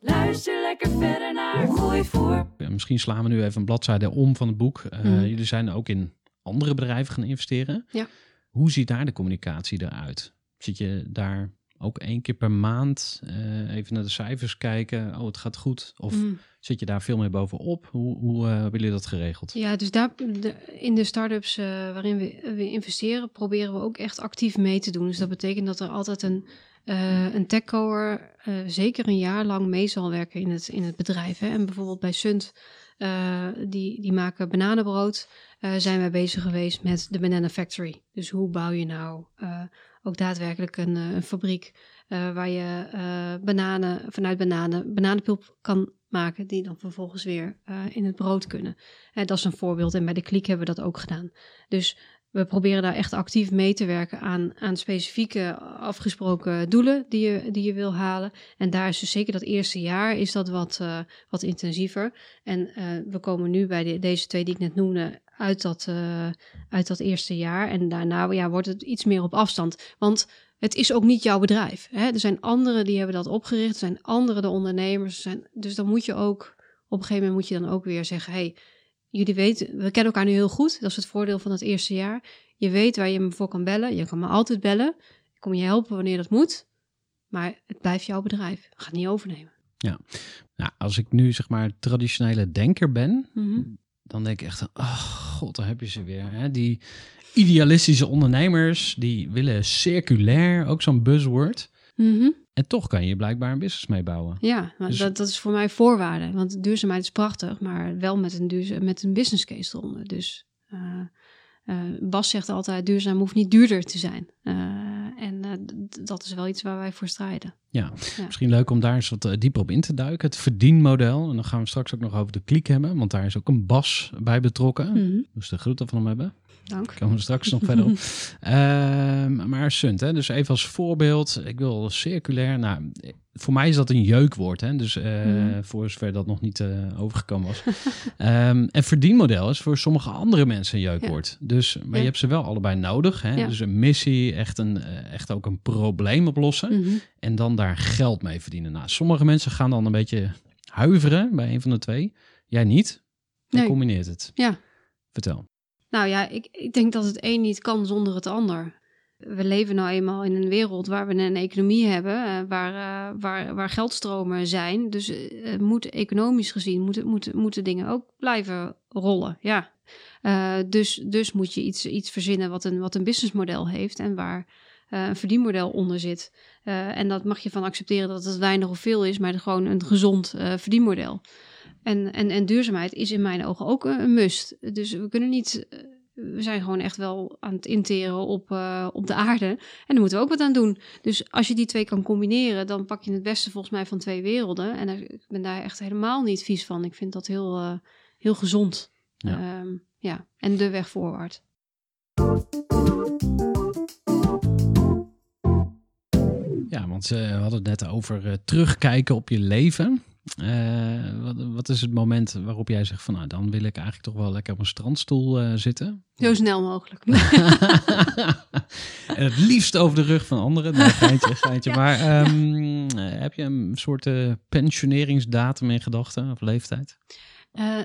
Luister lekker verder naar Gooi voor. Ja, misschien slaan we nu even een bladzijde om van het boek. Uh, Mhm. Jullie zijn ook in andere bedrijven gaan investeren. Ja. Hoe ziet daar de communicatie eruit? Zit je daar ook één keer per maand uh, even naar de cijfers kijken? Oh, het gaat goed. Of Mm. zit je daar veel meer bovenop? Hoe, hoe uh, hebben jullie dat geregeld? Ja, dus daar, de, in de start-ups uh, waarin we, we investeren, proberen we ook echt actief mee te doen. Dus dat betekent dat er altijd een, een techcoer zeker een jaar lang mee zal werken in het, in het bedrijf. Hè. En bijvoorbeeld bij Sunt, uh, die, die maken bananenbrood, uh, zijn wij bezig geweest met de Banana Factory. Dus hoe bouw je nou uh, ook daadwerkelijk een, een fabriek uh, waar je uh, bananen, vanuit bananen bananenpulp kan maken, die dan vervolgens weer in het brood kunnen. En dat is een voorbeeld. En bij de kliek hebben we dat ook gedaan. Dus we proberen daar echt actief mee te werken aan, aan specifieke afgesproken doelen die je, die je wil halen. En daar is dus zeker dat eerste jaar is dat wat, uh, wat intensiever. En uh, we komen nu bij de, deze twee die ik net noemde uit dat, uh, uit dat eerste jaar. En daarna ja, wordt het iets meer op afstand. Want het is ook niet jouw bedrijf. Hè? Er zijn anderen die hebben dat opgericht. Er zijn anderen de ondernemers. Zijn, dus dan moet je ook, op een gegeven moment moet je dan ook weer zeggen... hey, jullie weten, we kennen elkaar nu heel goed. Dat is het voordeel van het eerste jaar. Je weet waar je me voor kan bellen. Je kan me altijd bellen. Ik kom je helpen wanneer dat moet. Maar het blijft jouw bedrijf. Ga het niet overnemen. Ja, nou, als ik nu zeg maar traditionele denker ben... Mm-hmm. dan denk ik echt, oh god, daar heb je ze weer. Hè? Die idealistische ondernemers, die willen circulair, ook zo'n buzzword. Mm-hmm. En toch kan je blijkbaar een business meebouwen. Ja, maar dus... dat, dat is voor mij voorwaarde. Want duurzaamheid is prachtig, maar wel met een, duurza- met een business case eronder. Dus uh, uh, Bas zegt altijd, duurzaam hoeft niet duurder te zijn. Uh, en dat is wel iets waar wij voor strijden. Ja, ja. misschien leuk om daar eens wat eh, dieper op in te duiken. Het verdienmodel. En dan gaan we straks ook nog over de kliek hebben. Want daar is ook een Bas bij betrokken. Mm-hmm. Dus de groeten van hem hebben. Dank. Daar komen we straks nog verder op. Uh, maar Sunt, hè? dus even als voorbeeld. Ik wil circulair. Nou, voor mij is dat een jeukwoord. Hè? Dus uh, mm. voor zover dat nog niet uh, overgekomen was. um, en verdienmodel is voor sommige andere mensen een jeukwoord. Ja. Dus, maar ja. je hebt ze wel allebei nodig. Hè? Ja. Dus een missie, echt, een, uh, echt ook een probleem oplossen. Mm-hmm. En dan daar geld mee verdienen. Nou, sommige mensen gaan dan een beetje huiveren bij een van de twee. Jij niet. Je nee. combineert het. Ja. Vertel. Nou ja, ik, ik denk dat het een niet kan zonder het ander. We leven nou eenmaal in een wereld waar we een economie hebben, uh, waar, uh, waar, waar geldstromen zijn. Dus uh, moet economisch gezien moeten, moeten, moeten dingen ook blijven rollen. Ja. dus, dus moet je iets, iets verzinnen wat een, wat een businessmodel heeft en waar, eh, een verdienmodel onder zit. Eh, en dat mag je van accepteren dat het weinig of veel is, maar gewoon een gezond eh, verdienmodel. En, en, en duurzaamheid is in mijn ogen ook een, een must. Dus we kunnen niet. eh, We zijn gewoon echt wel aan het interen op, eh, op de aarde. En daar moeten we ook wat aan doen. Dus als je die twee kan combineren, dan pak je het beste volgens mij van twee werelden. En daar- ik ben daar echt helemaal niet vies van. Ik vind dat heel, eh, heel gezond. Ja. Ja. ja, en de weg voorwaarts. Ja, want we hadden het net over terugkijken op je leven. Eh, wat, wat is het moment waarop jij zegt van nou, dan wil ik eigenlijk toch wel lekker op een strandstoel eh, zitten? Zo snel mogelijk. en het liefst over de rug van anderen. Nee, geintje, geintje. Ja. Maar ehm, eh, heb je een soort pensioneringsdatum in gedachten of leeftijd?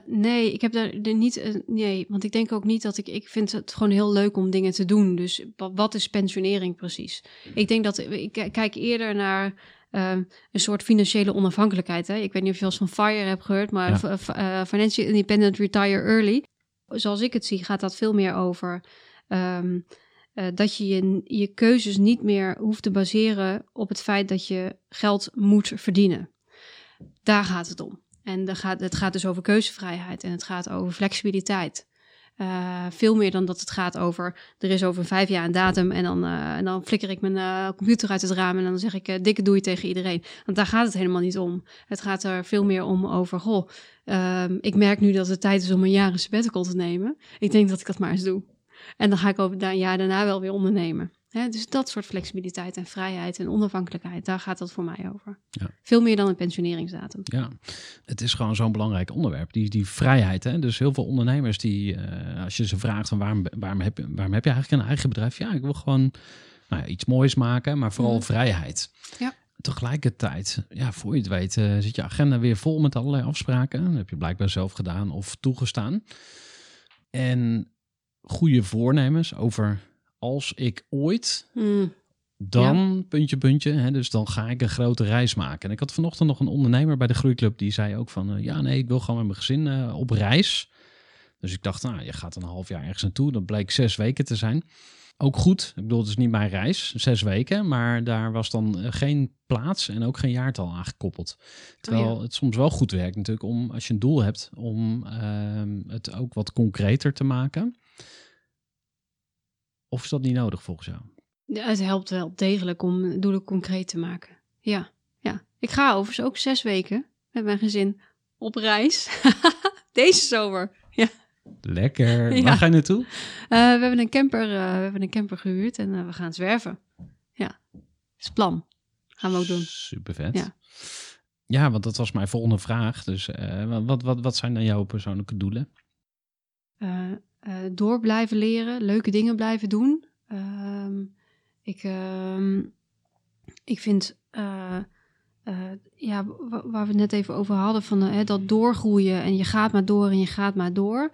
Nee, ik heb daar niet. nee, want ik denk ook niet dat ik. Ik vind het gewoon heel leuk om dingen te doen. Dus wa- wat is pensionering precies? Ik denk dat ik kijk eerder naar ehm, een soort financiële onafhankelijkheid. Hè? Ik weet niet of je wel eens van FIRE hebt gehoord, maar Ja. eh, Financial Independent Retire Early. Zoals ik het zie, gaat dat veel meer over. ehm, eh, dat je, je je keuzes niet meer hoeft te baseren op het feit dat je geld moet verdienen. Daar gaat het om. En gaat, het gaat dus over keuzevrijheid en het gaat over flexibiliteit. Eh, veel meer dan dat het gaat over, er is over vijf jaar een datum en dan, eh, en dan flikker ik mijn eh, computer uit het raam en dan zeg ik dikke doei tegen iedereen. Want daar gaat het helemaal niet om. Het gaat er veel meer om over, goh, ehm, ik merk nu dat het tijd is om een jaar een sabbatical te nemen. Ik denk dat ik dat maar eens doe. En dan ga ik over een jaar daarna wel weer ondernemen. Dus dat soort flexibiliteit en vrijheid en onafhankelijkheid, daar gaat dat voor mij over. Ja. Veel meer dan een pensioneringsdatum. Ja, het is gewoon zo'n belangrijk onderwerp. Die, die vrijheid. Hè? Dus heel veel ondernemers die, eh, als je ze vraagt van waarom, waarom, heb, je- waarom heb je eigenlijk een eigen bedrijf? Ja, ik wil gewoon nou ja, iets moois maken, maar vooral Mhm. vrijheid. Ja. Tegelijkertijd, ja, voor je het weet, eh, zit je agenda weer vol met allerlei afspraken. Dat heb je blijkbaar zelf gedaan of toegestaan. En goede voornemens over als ik ooit Hmm. dan, puntje, puntje, hè, dus dan ga ik een grote reis maken. En ik had vanochtend nog een ondernemer bij de Groeiclub, die zei ook van, eh, ja nee, ik wil gewoon met mijn gezin eh, op reis. Dus ik dacht, nou, je gaat een half jaar ergens naartoe. Dat bleek zes weken te zijn. Ook goed, ik bedoel, het is niet mijn reis, zes weken, maar daar was dan eh, geen plaats en ook geen jaartal aangekoppeld. Terwijl Oh ja. het soms wel goed werkt natuurlijk om, als je een doel hebt, om ehm, het ook wat concreter te maken. Of is dat niet nodig volgens jou? Ja, het helpt wel degelijk om doelen concreet te maken. Ja, ja. Ik ga overigens ook zes weken met mijn gezin op reis. Deze zomer. Ja. Lekker. Ja. Waar ga je naartoe? Eh, we, hebben een camper, eh, we hebben een camper gehuurd en eh, we gaan zwerven. Ja, dat is plan. Gaan we ook doen. Super vet. Ja. Ja. want dat was mijn volgende vraag. Dus wat, wat, wat zijn dan jouw persoonlijke doelen? Eh, door blijven leren, leuke dingen blijven doen. Ehm, ik, ehm, ik vind, eh, eh, ja, wa- waar we het net even over hadden, van dat doorgroeien en je gaat maar door en je gaat maar door.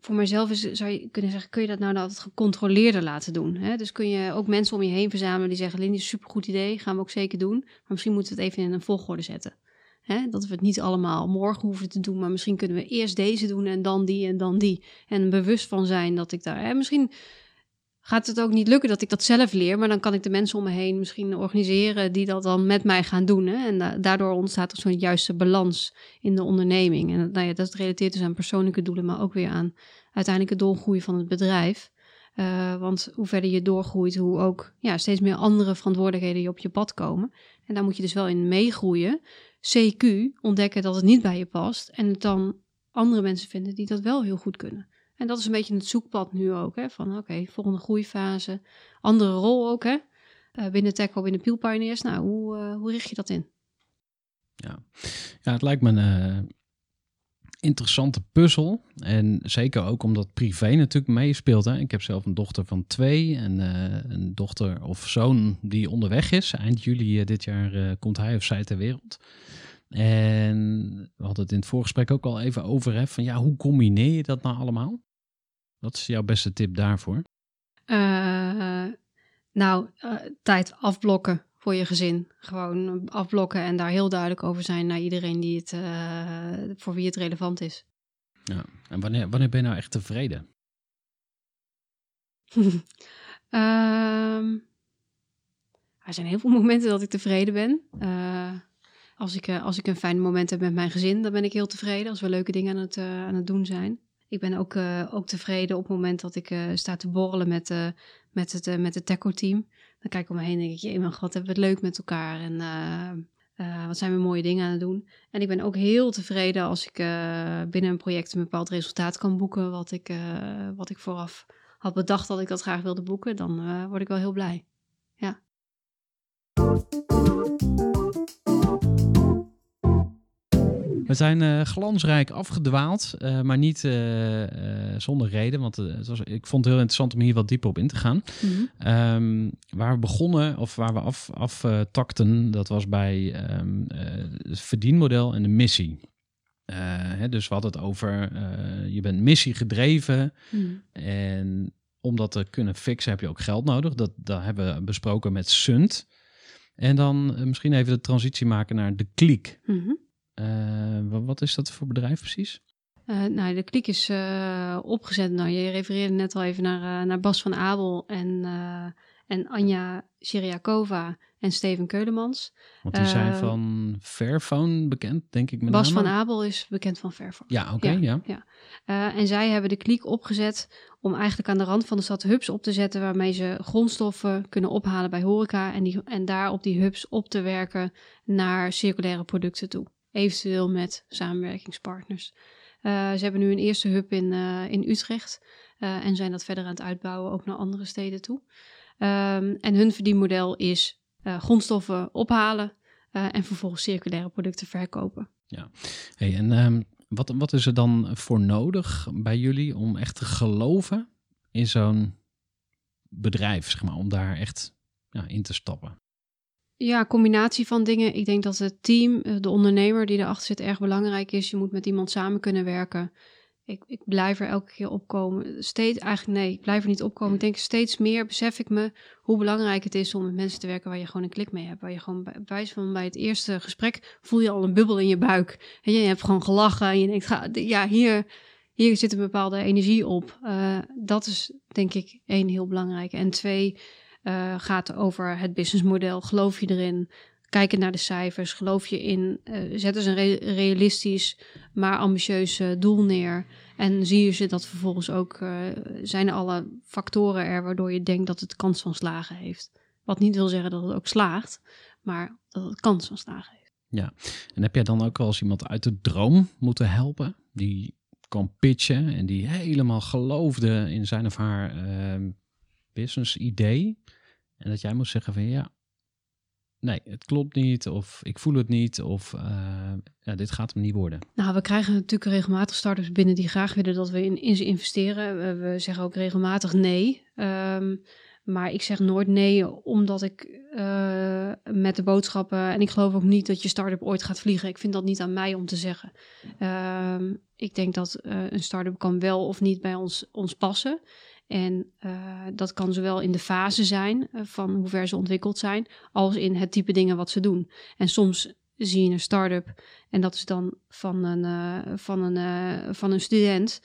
Voor mijzelf is, zou je kunnen zeggen, kun je dat nou altijd gecontroleerder laten doen? Hè? Dus kun je ook mensen om je heen verzamelen die zeggen, Lindy, supergoed idee, gaan we ook zeker doen. Maar misschien moeten we het even in een volgorde zetten. Hè? Dat we het niet allemaal morgen hoeven te doen, maar misschien kunnen we eerst deze doen en dan die en dan die. En bewust van zijn dat ik daar. Hè, misschien gaat het ook niet lukken dat ik dat zelf leer, maar dan kan ik de mensen om me heen misschien organiseren die dat dan met mij gaan doen. Hè? En da- daardoor ontstaat er zo'n juiste balans in de onderneming. En nou ja, dat relateert dus aan persoonlijke doelen, maar ook weer aan uiteindelijk het doorgroeien van het bedrijf. Eh, want hoe verder je doorgroeit, hoe ook ja, steeds meer andere verantwoordelijkheden die op je pad komen. En daar moet je dus wel in meegroeien. CQ, ontdekken dat het niet bij je past. En het dan andere mensen vinden die dat wel heel goed kunnen. En dat is een beetje het zoekpad nu ook. Hè? Van oké, volgende groeifase. Andere rol ook hè. Eh, binnen Techo, binnen Peel Pioneers. Nou, hoe, eh, hoe richt je dat in? Ja, ja het lijkt me een eh, interessante puzzel. En zeker ook omdat privé natuurlijk meespeelt. Hè. Ik heb zelf een dochter van twee en eh, een dochter of zoon die onderweg is. Eind juli eh, dit jaar eh, komt hij of zij ter wereld. En we hadden het in het voorgesprek ook al even over. Hè, van ja, hoe combineer je dat nou allemaal? Wat is jouw beste tip daarvoor? Nou, tijd afblokken voor je gezin. Gewoon afblokken en daar heel duidelijk over zijn naar iedereen die het, eh, voor wie het relevant is. Ja. En wanneer, wanneer ben je nou echt tevreden? Ehm, Er zijn heel veel momenten dat ik tevreden ben. Eh, als, ik, eh, als ik een fijn moment heb met mijn gezin, dan ben ik heel tevreden. Als we leuke dingen aan het, aan het doen zijn. Ik ben ook, ook tevreden op het moment dat ik sta te borrelen met, met het, met het Teco-team. Dan kijk ik om me heen en denk ik, jee, god, hebben we het leuk met elkaar. En eh, eh, wat zijn we mooie dingen aan het doen. En ik ben ook heel tevreden als ik eh, binnen een project een bepaald resultaat kan boeken. Wat ik, wat ik vooraf had bedacht dat ik dat graag wilde boeken. Dan word ik wel heel blij. We zijn eh, glansrijk afgedwaald, eh, maar niet eh, zonder reden. Want het was, ik vond het heel interessant om hier wat dieper op in te gaan. Ehm, waar we begonnen, of waar we af, aftakten, dat was bij ehm, eh, het verdienmodel en de missie. Hè, dus we hadden het over, je bent missiegedreven Mhm. en om dat te kunnen fixen heb je ook geld nodig. Dat, dat hebben we besproken met Sunt. En dan misschien even de transitie maken naar de kliek. Mhm. Wa- wat is dat voor bedrijf precies? Eh, nou, de kliek is eh, opgezet. Nou, je refereerde net al even naar, eh, naar Bas van Abel en, eh, en Anja Syriakova en Steven Keulemans. Want die zijn Eh, van Fairphone bekend, denk ik met Bas name. van Abel is bekend van Fairphone. Ja, oké, ja. Eh, en zij hebben de kliek opgezet om eigenlijk aan de rand van de stad hubs op te zetten waarmee ze grondstoffen kunnen ophalen bij horeca en, die, en daar op die hubs op te werken naar circulaire producten toe. Eventueel met samenwerkingspartners. Eh, ze hebben nu een eerste hub in, eh, in Utrecht eh, en zijn dat verder aan het uitbouwen ook naar andere steden toe. Ehm, en hun verdienmodel is grondstoffen ophalen en vervolgens circulaire producten verkopen. Hey, en ehm, wat, wat is er dan voor nodig bij jullie om echt te geloven in zo'n bedrijf, zeg maar, om daar echt ja, in te stappen? Ja, combinatie van dingen. Ik denk dat het team, eh, de ondernemer die erachter zit, erg belangrijk is. Je moet met iemand samen kunnen werken. Ik, ik blijf er elke keer opkomen. Steeds, eigenlijk nee, ik blijf er niet opkomen. Ik denk steeds meer besef ik me hoe belangrijk het is om met mensen te werken waar je gewoon een klik mee hebt. Waar je gewoon bij, wijze van bij het eerste gesprek voel je al een bubbel in je buik. En je, je hebt gewoon gelachen en je denkt, ga, ja, hier, hier zit een bepaalde energie op. Eh, dat is denk ik één heel belangrijk. En twee, eh, gaat over het businessmodel. Geloof je erin? Kijken naar de cijfers. Geloof je in? eh zet eens een re- realistisch, maar ambitieus doel neer. En zie je ze dat vervolgens ook, eh, zijn alle factoren er waardoor je denkt dat het kans van slagen heeft. Wat niet wil zeggen dat het ook slaagt, maar dat het kans van slagen heeft. En heb jij dan ook wel eens iemand uit de droom moeten helpen? Die kwam pitchen en die helemaal geloofde in zijn of haar ehm, business idee. En dat jij moest zeggen van ja, nee, het klopt niet. Of ik voel het niet. Of eh, ja, dit gaat hem niet worden. Nou, we krijgen natuurlijk regelmatig startups binnen die graag willen dat we in, in ze investeren. We, we zeggen ook regelmatig nee. Ehm, maar ik zeg nooit nee, omdat ik eh, met de boodschappen. En ik geloof ook niet dat je start-up ooit gaat vliegen. Ik vind dat niet aan mij om te zeggen. Ehm, ik denk dat eh, een start-up kan wel of niet bij ons, ons passen. En eh, dat kan zowel in de fase zijn eh, van hoe ver ze ontwikkeld zijn, als in het type dingen wat ze doen. En soms zie je een start-up en dat is dan van een, eh, van een, van een student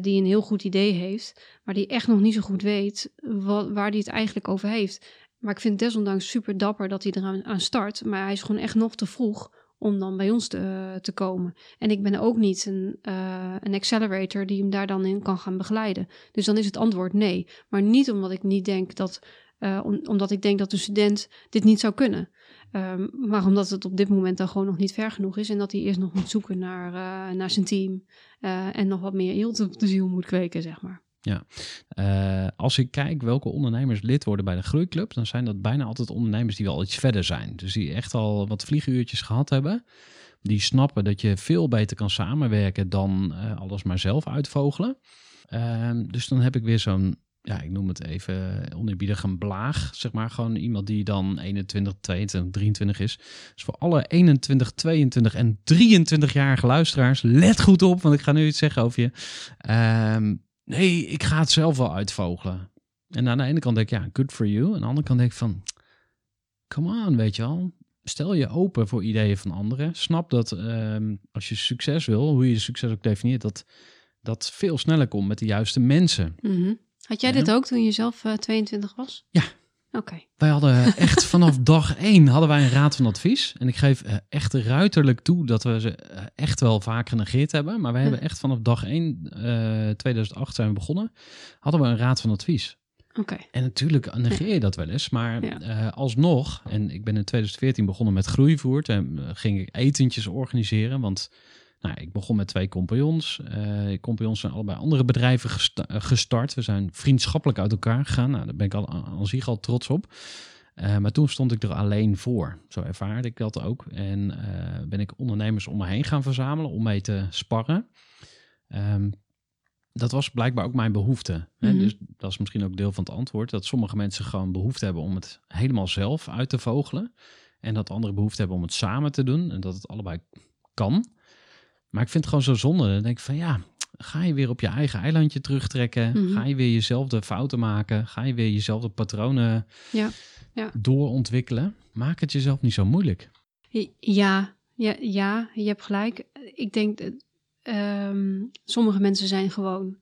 die een heel goed idee heeft, maar die echt nog niet zo goed weet wa- waar hij het eigenlijk over heeft. Maar ik vind het desondanks super dapper dat hij eraan aan start, maar hij is gewoon echt nog te vroeg om dan bij ons te, eh, te komen. En ik ben ook niet een, eh, een accelerator die hem daar dan in kan gaan begeleiden. Dus dan is het antwoord nee. Maar niet omdat ik niet denk dat, eh, om- omdat ik denk dat een student dit niet zou kunnen. Ehm, maar omdat het op dit moment dan gewoon nog niet ver genoeg is. En dat hij eerst nog moet zoeken naar, naar zijn team. en nog wat meer eelt op de ziel moet kweken, zeg maar. Eh, als ik kijk welke ondernemers lid worden bij de Groeiclub, dan zijn dat bijna altijd ondernemers die wel iets verder zijn. Dus die echt al wat vlieguurtjes gehad hebben. Die snappen dat je veel beter kan samenwerken dan eh, alles maar zelf uitvogelen. Ehm, dus dan heb ik weer zo'n, ja, ik noem het even oneerbiedig een blaag. Zeg maar gewoon iemand die dan 21, 22, 23 is. Dus voor alle 21, 22 en 23-jarige luisteraars, let goed op, want ik ga nu iets zeggen over je. Nee, ik ga het zelf wel uitvogelen. En aan de ene kant denk ik, ja, good for you. En aan de andere kant denk ik van, come on, weet je wel. Stel je open voor ideeën van anderen. Snap dat ehm, als je succes wil, hoe je succes ook definieert, dat dat veel sneller komt met de juiste mensen. Mhm. Had jij Ja. dit ook toen je zelf eh, 22 was? Oké. Wij hadden echt vanaf dag één hadden wij een raad van advies. En ik geef eh, echt ruiterlijk toe dat we ze eh, echt wel vaak genegeerd hebben. Maar wij hebben echt vanaf dag één, eh 2008 zijn we begonnen, hadden we een raad van advies. Oké. En natuurlijk negeer je dat wel eens, maar Ja. eh, alsnog, en ik ben in 2014 begonnen met groeivoert en eh, ging ik etentjes organiseren, want nou, ik begon met twee compagnons. Eh compagnons zijn allebei andere bedrijven gesta- eh, gestart. We zijn vriendschappelijk uit elkaar gegaan. Nou, daar ben ik al aan zich al trots op. Eh, maar toen stond ik er alleen voor. Zo ervaarde ik dat ook. En ben ik ondernemers om me heen gaan verzamelen om mee te sparren. Ehm, dat was blijkbaar ook mijn behoefte. Hè? Mhm. Dus dat is misschien ook deel van het antwoord. Dat sommige mensen gewoon behoefte hebben om het helemaal zelf uit te vogelen. En dat andere behoefte hebben om het samen te doen. En dat het allebei kan. Maar ik vind het gewoon zo zonde. Dan denk ik van ja, ga je weer op je eigen eilandje terugtrekken? Mhm. Ga je weer jezelfde fouten maken? Ga je weer jezelfde patronen Ja, ja. doorontwikkelen? Maak het jezelf niet zo moeilijk. Ja, ja, ja, je hebt gelijk. Ik denk, dat, ehm, sommige mensen zijn gewoon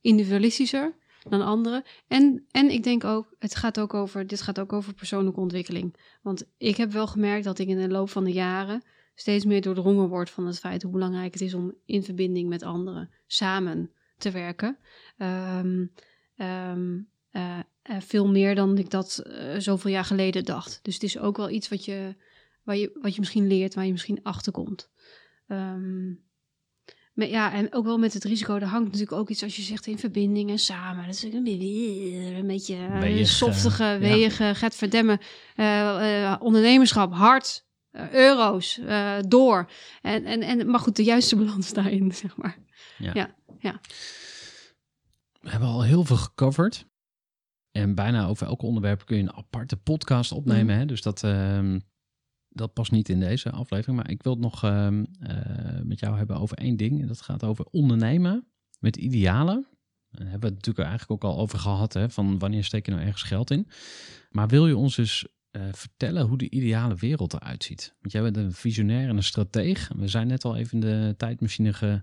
individualistischer dan anderen. En, en ik denk ook, het gaat ook over, dit gaat ook over persoonlijke ontwikkeling. Want ik heb wel gemerkt dat ik in de loop van de jaren steeds meer doordrongen word van het feit hoe belangrijk het is om in verbinding met anderen samen te werken. Ehm, ehm, eh, eh, veel meer dan ik dat eh, zoveel jaar geleden dacht. Dus het is ook wel iets wat je, waar je, wat je misschien leert, waar je misschien achterkomt. Ehm maar ja, en ook wel met het risico, er hangt natuurlijk ook iets als je zegt in verbinding en samen. Dat is een beetje een beetje Weeg, softige, eh, ja. gaat verdemmen. ondernemerschap, hard, euro's, eh, door. En, en, en, maar goed, de juiste balans daarin, zeg maar. We hebben al heel veel gecoverd. En bijna over elk onderwerp kun je een aparte podcast opnemen. Mhm. Hè? Dus dat, ehm, dat past niet in deze aflevering. Maar ik wil het nog ehm, eh, met jou hebben over één ding. En dat gaat over ondernemen met idealen. Daar hebben we het natuurlijk eigenlijk ook al over gehad. Hè? Van wanneer steek je nou ergens geld in? Maar wil je ons dus eh, vertellen hoe de ideale wereld eruit ziet? Want jij bent een visionair en een strateeg. We zijn net al even in de tijdmachine ge,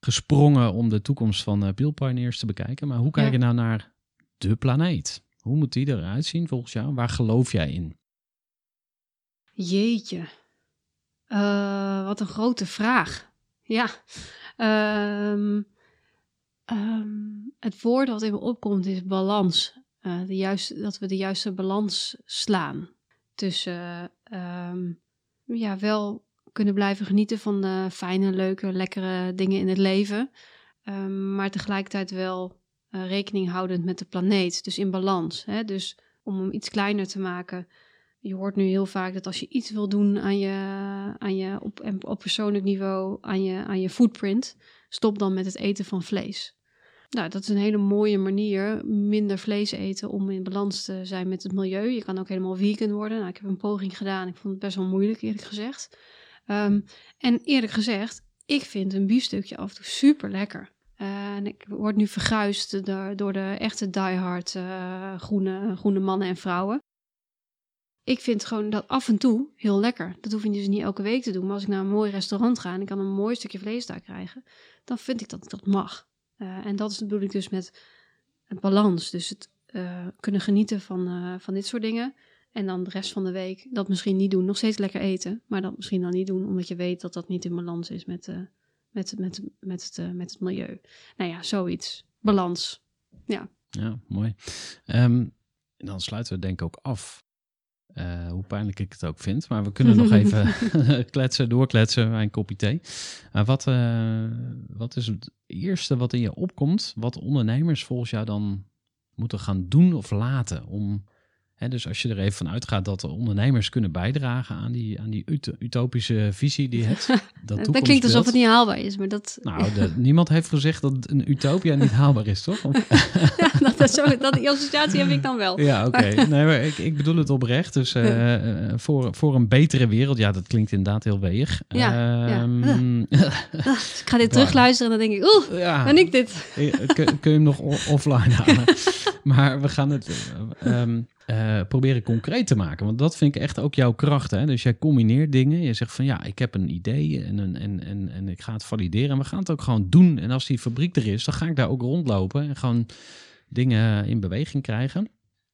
gesprongen om de toekomst van uh, Peel Pioneers te bekijken. Maar hoe kijk Ja. je nou naar de planeet? Hoe moet die eruit zien volgens jou? Waar geloof jij in? Jeetje. Eh, wat een grote vraag. Ja. Ehm, ehm, het woord wat in me opkomt is balans. Eh, de juiste, dat we de juiste balans slaan. Tussen ehm, ja, wel kunnen blijven genieten van de fijne, leuke, lekkere dingen in het leven. Ehm, maar tegelijkertijd wel eh, rekening houdend met de planeet. Dus in balans. Hè? Dus om hem iets kleiner te maken. Je hoort nu heel vaak dat als je iets wil doen aan je, aan je op, op persoonlijk niveau, aan je, aan je footprint, stop dan met het eten van vlees. Nou, dat is een hele mooie manier, minder vlees eten om in balans te zijn met het milieu. Je kan ook helemaal vegan worden. Nou, ik heb een poging gedaan. Ik vond het best wel moeilijk, eerlijk gezegd. Ehm, en eerlijk gezegd, ik vind een biefstukje af en toe super lekker. en ik word nu verguisd door, de echte diehard eh groene, groene mannen en vrouwen. Ik vind gewoon dat af en toe heel lekker. Dat hoef je dus niet elke week te doen. Maar als ik naar een mooi restaurant ga en ik kan een mooi stukje vlees daar krijgen, dan vind ik dat ik dat mag. Uh, en dat is, bedoel ik dus met balans. Dus het uh, kunnen genieten van, uh, van dit soort dingen. En dan de rest van de week dat misschien niet doen. Nog steeds lekker eten, maar dat misschien dan niet doen, omdat je weet dat dat niet in balans is met, met, met, met, het, met het milieu. Nou ja, zoiets. Balans. Ja. Ja, mooi. Um, dan sluiten we denk ik ook af. Uh, hoe pijnlijk ik het ook vind. Maar we kunnen nog even kletsen, doorkletsen bij een kopje thee. Uh, wat, uh, wat is het eerste wat in je opkomt, wat ondernemers volgens jou dan moeten gaan doen of laten? Om, dus als je er even van uitgaat dat de ondernemers kunnen bijdragen aan die, aan die ut utopische visie die je hebt. Dat, dat klinkt alsof het niet haalbaar is, maar dat... Nou, de, niemand heeft gezegd dat een utopia niet haalbaar is, toch? ja, dat, dat, zo, dat, die associatie heb ik dan wel. Ja, oké. Okay. Nee, maar ik, ik bedoel het oprecht. Dus uh, voor, voor een betere wereld, ja, dat klinkt inderdaad heel weeg. Ja, um, ja. ik ga dit terugluisteren en dan denk ik, oeh, ja. ben ik dit? kun, kun je hem nog offline halen? maar we gaan het... Um, uh, proberen concreet te maken. Want dat vind ik echt ook jouw kracht. Hè? Dus jij combineert dingen. Je zegt van ja, ik heb een idee en, en, en, en, ik ga het valideren. En we gaan het ook gewoon doen. En als die fabriek er is, dan ga ik daar ook rondlopen en gewoon dingen in beweging krijgen.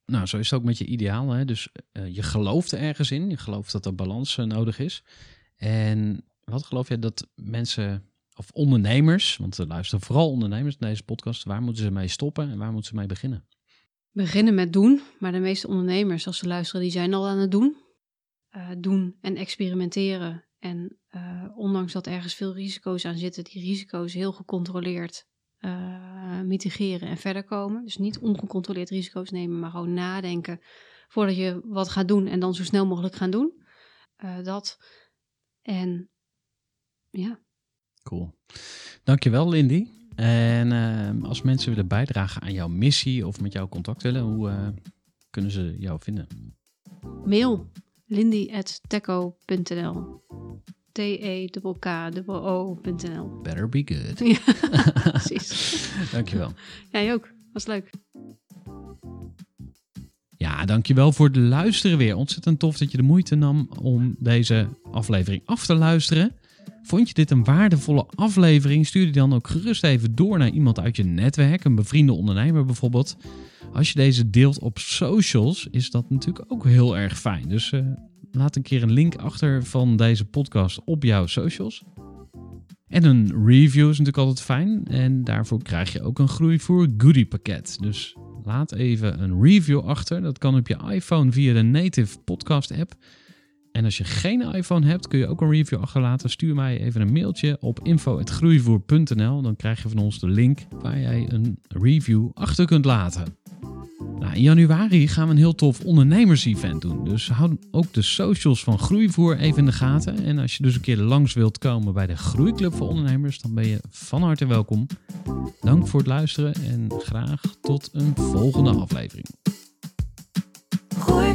nou, zo is het ook met je ideaal. Hè? Dus eh, je gelooft er ergens in. Je gelooft dat er balans eh, nodig is. En wat geloof jij dat mensen, of ondernemers, want er luisteren vooral ondernemers in deze podcast, waar moeten ze mee stoppen en waar moeten ze mee beginnen? Beginnen met doen, maar de meeste ondernemers, als ze luisteren, die zijn al aan het doen. Eh, doen en experimenteren. En eh, ondanks dat ergens veel risico's aan zitten, die risico's heel gecontroleerd eh, mitigeren en verder komen. Dus niet ongecontroleerd risico's nemen, maar gewoon nadenken voordat je wat gaat doen en dan zo snel mogelijk gaan doen. Dat. En ja, Cool. Dankjewel, Lindy. En eh, als mensen willen bijdragen aan jouw missie of met jou contact willen, hoe eh, kunnen ze jou vinden? mail lindy.teco.nl E T-E-K-K-O.nl Better be good. Ja, precies. Dankjewel. Jij ook. Was leuk. Ja, dankjewel voor het luisteren weer. Ontzettend tof dat je de moeite nam om deze aflevering af te luisteren. Vond je dit een waardevolle aflevering? Stuur die dan ook gerust even door naar iemand uit je netwerk, een bevriende ondernemer bijvoorbeeld. Als je deze deelt op socials, is dat natuurlijk ook heel erg fijn. Dus eh, laat een keer een link achter van deze podcast op jouw socials. En een review is natuurlijk altijd fijn. En daarvoor krijg je ook een groeivoer goodie pakket. Dus laat even een review achter. Dat kan op je iPhone via de native podcast app. En als je geen iPhone hebt, kun je ook een review achterlaten. Stuur mij even een mailtje op info.groeivoer.nl. Dan krijg je van ons de link waar jij een review achter kunt laten. Nou, in januari gaan we een heel tof ondernemers-event doen. Dus houd ook de socials van Groeivoer even in de gaten. En als je dus een keer langs wilt komen bij de Groeiclub voor Ondernemers, dan ben je van harte welkom. Dank voor het luisteren en graag tot een volgende aflevering. Gooi